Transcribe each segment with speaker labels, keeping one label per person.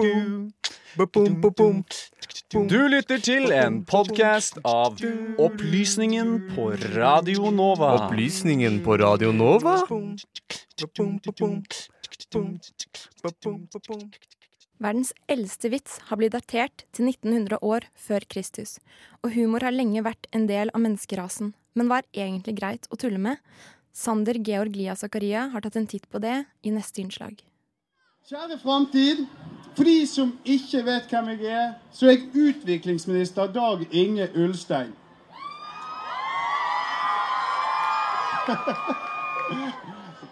Speaker 1: Du lytter til en podkast av Opplysningen på Radio Nova.
Speaker 2: Opplysningen på Radio Nova?
Speaker 3: Verdens eldste vits har blitt datert til 1900 år før Kristus, og humor har lenge vært en del av menneskerasen. Men hva er egentlig greit å tulle med? Sander Georg Lia Zakaria har tatt en titt på det i neste innslag.
Speaker 4: Kjære framtid. For de som ikke vet hvem jeg er, så er jeg utviklingsminister Dag Inge Ulstein.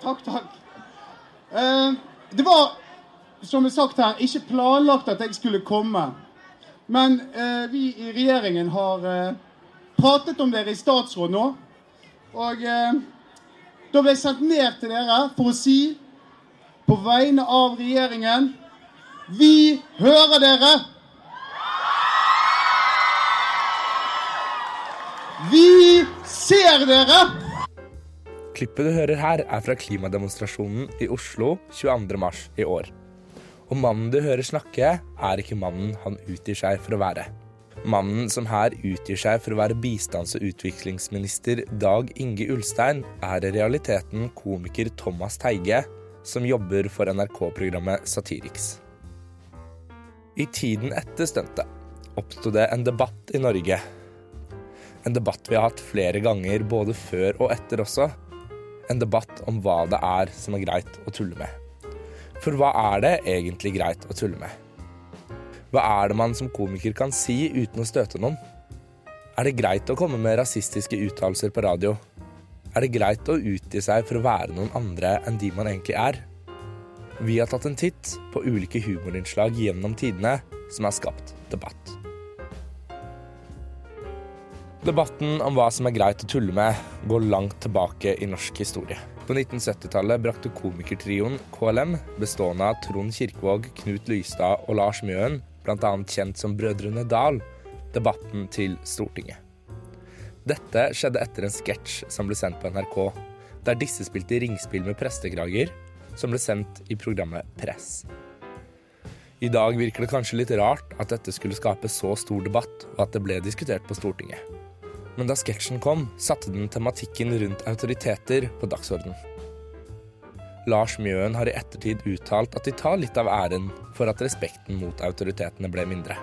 Speaker 4: takk, takk. Eh, det var, som er sagt her, ikke planlagt at jeg skulle komme. Men eh, vi i regjeringen har eh, pratet om dere i statsråd nå. Og eh, da ble jeg sendt ned til dere for å si på vegne av regjeringen Vi hører dere! Vi ser dere!
Speaker 5: Klippet du hører her, er fra klimademonstrasjonen i Oslo 22.3 i år. Og mannen du hører snakke, er ikke mannen han utgir seg for å være. Mannen som her utgir seg for å være bistands- og utviklingsminister Dag Inge Ulstein, er i realiteten komiker Thomas Teige, som jobber for NRK-programmet Satiriks. I tiden etter stuntet oppsto det en debatt i Norge. En debatt vi har hatt flere ganger både før og etter også. En debatt om hva det er som er greit å tulle med. For hva er det egentlig greit å tulle med? Hva er det man som komiker kan si uten å støte noen? Er det greit å komme med rasistiske uttalelser på radio? Er det greit å utgi seg for å være noen andre enn de man egentlig er? Vi har tatt en titt på ulike humorinnslag gjennom tidene som har skapt debatt. Debatten om hva som er greit å tulle med, går langt tilbake i norsk historie. På 1970-tallet brakte komikertrioen KLM, bestående av Trond Kirkevåg, Knut Lystad og Lars Mjøen, bl.a. kjent som Brødrene Dal, debatten til Stortinget. Dette skjedde etter en sketsj som ble sendt på NRK, der disse spilte ringspill med prestekrager, som ble sendt i programmet Press. I dag virker det kanskje litt rart at dette skulle skape så stor debatt, og at det ble diskutert på Stortinget. Men da sketsjen kom, satte den tematikken rundt autoriteter på dagsordenen. Lars Mjøen har i ettertid uttalt at de tar litt av æren for at respekten mot autoritetene ble mindre.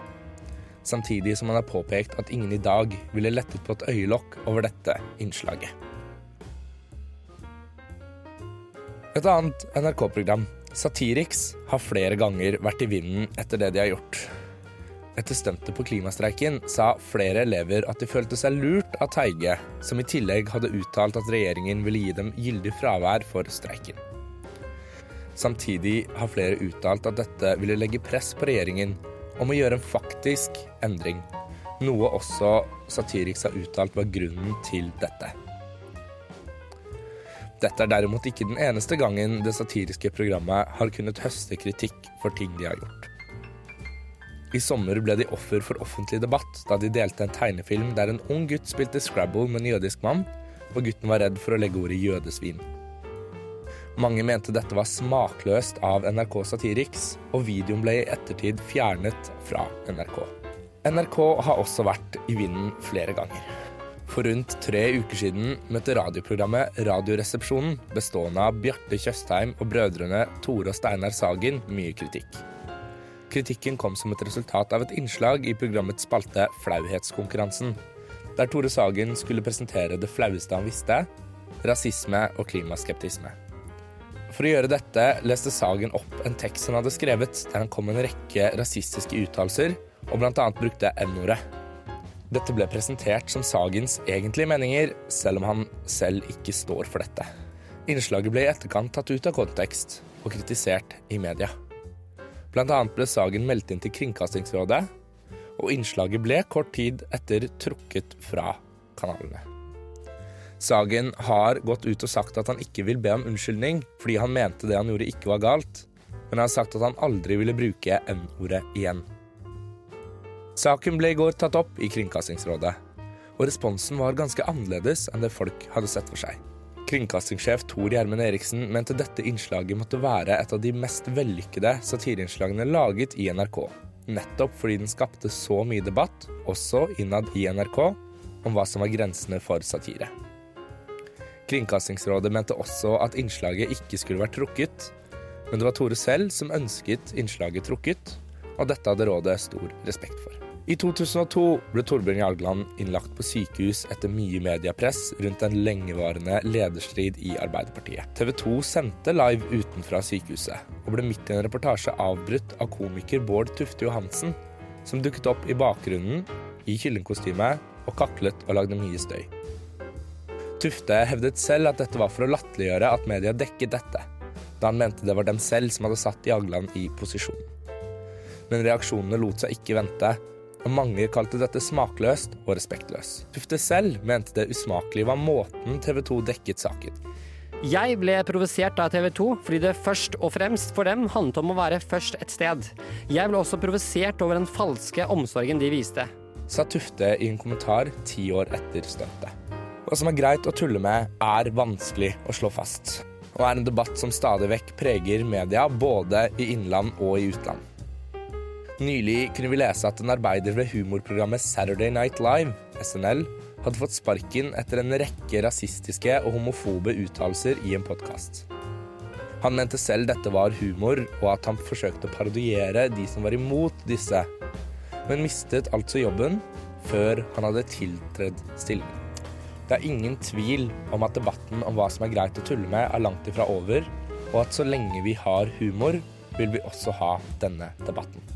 Speaker 5: Samtidig som han har påpekt at ingen i dag ville lettet på et øyelokk over dette innslaget. Et annet NRK-program, Satiriks, har flere ganger vært i vinden etter det de har gjort. Etter stuntet på klimastreiken sa flere elever at de følte seg lurt av Teige, som i tillegg hadde uttalt at regjeringen ville gi dem gyldig fravær for streiken. Samtidig har flere uttalt at dette ville legge press på regjeringen om å gjøre en faktisk endring, noe også Satiriks har uttalt var grunnen til dette. Dette er derimot ikke den eneste gangen det satiriske programmet har kunnet høste kritikk for ting de har gjort. I sommer ble de offer for offentlig debatt da de delte en tegnefilm der en ung gutt spilte Scrabble med en jødisk mann, og gutten var redd for å legge ordet jødesvin. Mange mente dette var smakløst av NRK Satiriks, og videoen ble i ettertid fjernet fra NRK. NRK har også vært i vinden flere ganger. For rundt tre uker siden møtte radioprogrammet Radioresepsjonen, bestående av Bjarte Tjøstheim og brødrene Tore og Steinar Sagen, mye kritikk. Kritikken kom som et resultat av et innslag i programmets spalte Flauhetskonkurransen, der Tore Sagen skulle presentere det flaueste han visste rasisme og klimaskeptisme. For å gjøre dette leste Sagen opp en tekst han hadde skrevet, der han kom med en rekke rasistiske uttalelser, og bl.a. brukte N-ordet. Dette ble presentert som Sagens egentlige meninger, selv om han selv ikke står for dette. Innslaget ble i etterkant tatt ut av kontekst og kritisert i media. Blant annet ble Sagen meldt inn til Kringkastingsrådet, og innslaget ble kort tid etter trukket fra kanalene. Sagen har gått ut og sagt at han ikke vil be om unnskyldning fordi han mente det han gjorde ikke var galt, men han har sagt at han aldri ville bruke N-ordet igjen. Saken ble i går tatt opp i Kringkastingsrådet, og responsen var ganske annerledes enn det folk hadde sett for seg. Kringkastingssjef Tor Gjermund Eriksen mente dette innslaget måtte være et av de mest vellykkede satirinnslagene laget i NRK. Nettopp fordi den skapte så mye debatt, også innad i NRK, om hva som var grensene for satire. Kringkastingsrådet mente også at innslaget ikke skulle vært trukket, men det var Tore selv som ønsket innslaget trukket, og dette hadde rådet stor respekt for. I 2002 ble Torbjørn Jagland innlagt på sykehus etter mye mediepress rundt en lengevarende lederstrid i Arbeiderpartiet. TV 2 sendte live utenfra sykehuset, og ble midt i en reportasje avbrutt av komiker Bård Tufte Johansen, som dukket opp i bakgrunnen i kyllingkostyme og kaklet og lagde mye støy. Tufte hevdet selv at dette var for å latterliggjøre at media dekket dette, da han mente det var dem selv som hadde satt Jagland i posisjon. Men reaksjonene lot seg ikke vente, og mange kalte dette smakløst og respektløst. Tufte selv mente det usmakelige var måten TV 2 dekket saken.
Speaker 6: Jeg ble provosert av TV 2 fordi det først og fremst for dem handlet om å være først et sted. Jeg ble også provosert over den falske omsorgen de viste.
Speaker 5: Sa Tufte i en kommentar ti år etter stuntet. Hva som er greit å tulle med, er vanskelig å slå fast, og er en debatt som stadig vekk preger media både i innland og i utland. Nylig kunne vi lese at en arbeider ved humorprogrammet Saturday Night Live, SNL, hadde fått sparken etter en rekke rasistiske og homofobe uttalelser i en podkast. Han mente selv dette var humor, og at han forsøkte å parodiere de som var imot disse, men mistet altså jobben før han hadde tiltredd stillingen. Det er ingen tvil om at debatten om hva som er greit å tulle med, er langt ifra over, og at så lenge vi har humor, vil vi også ha denne debatten.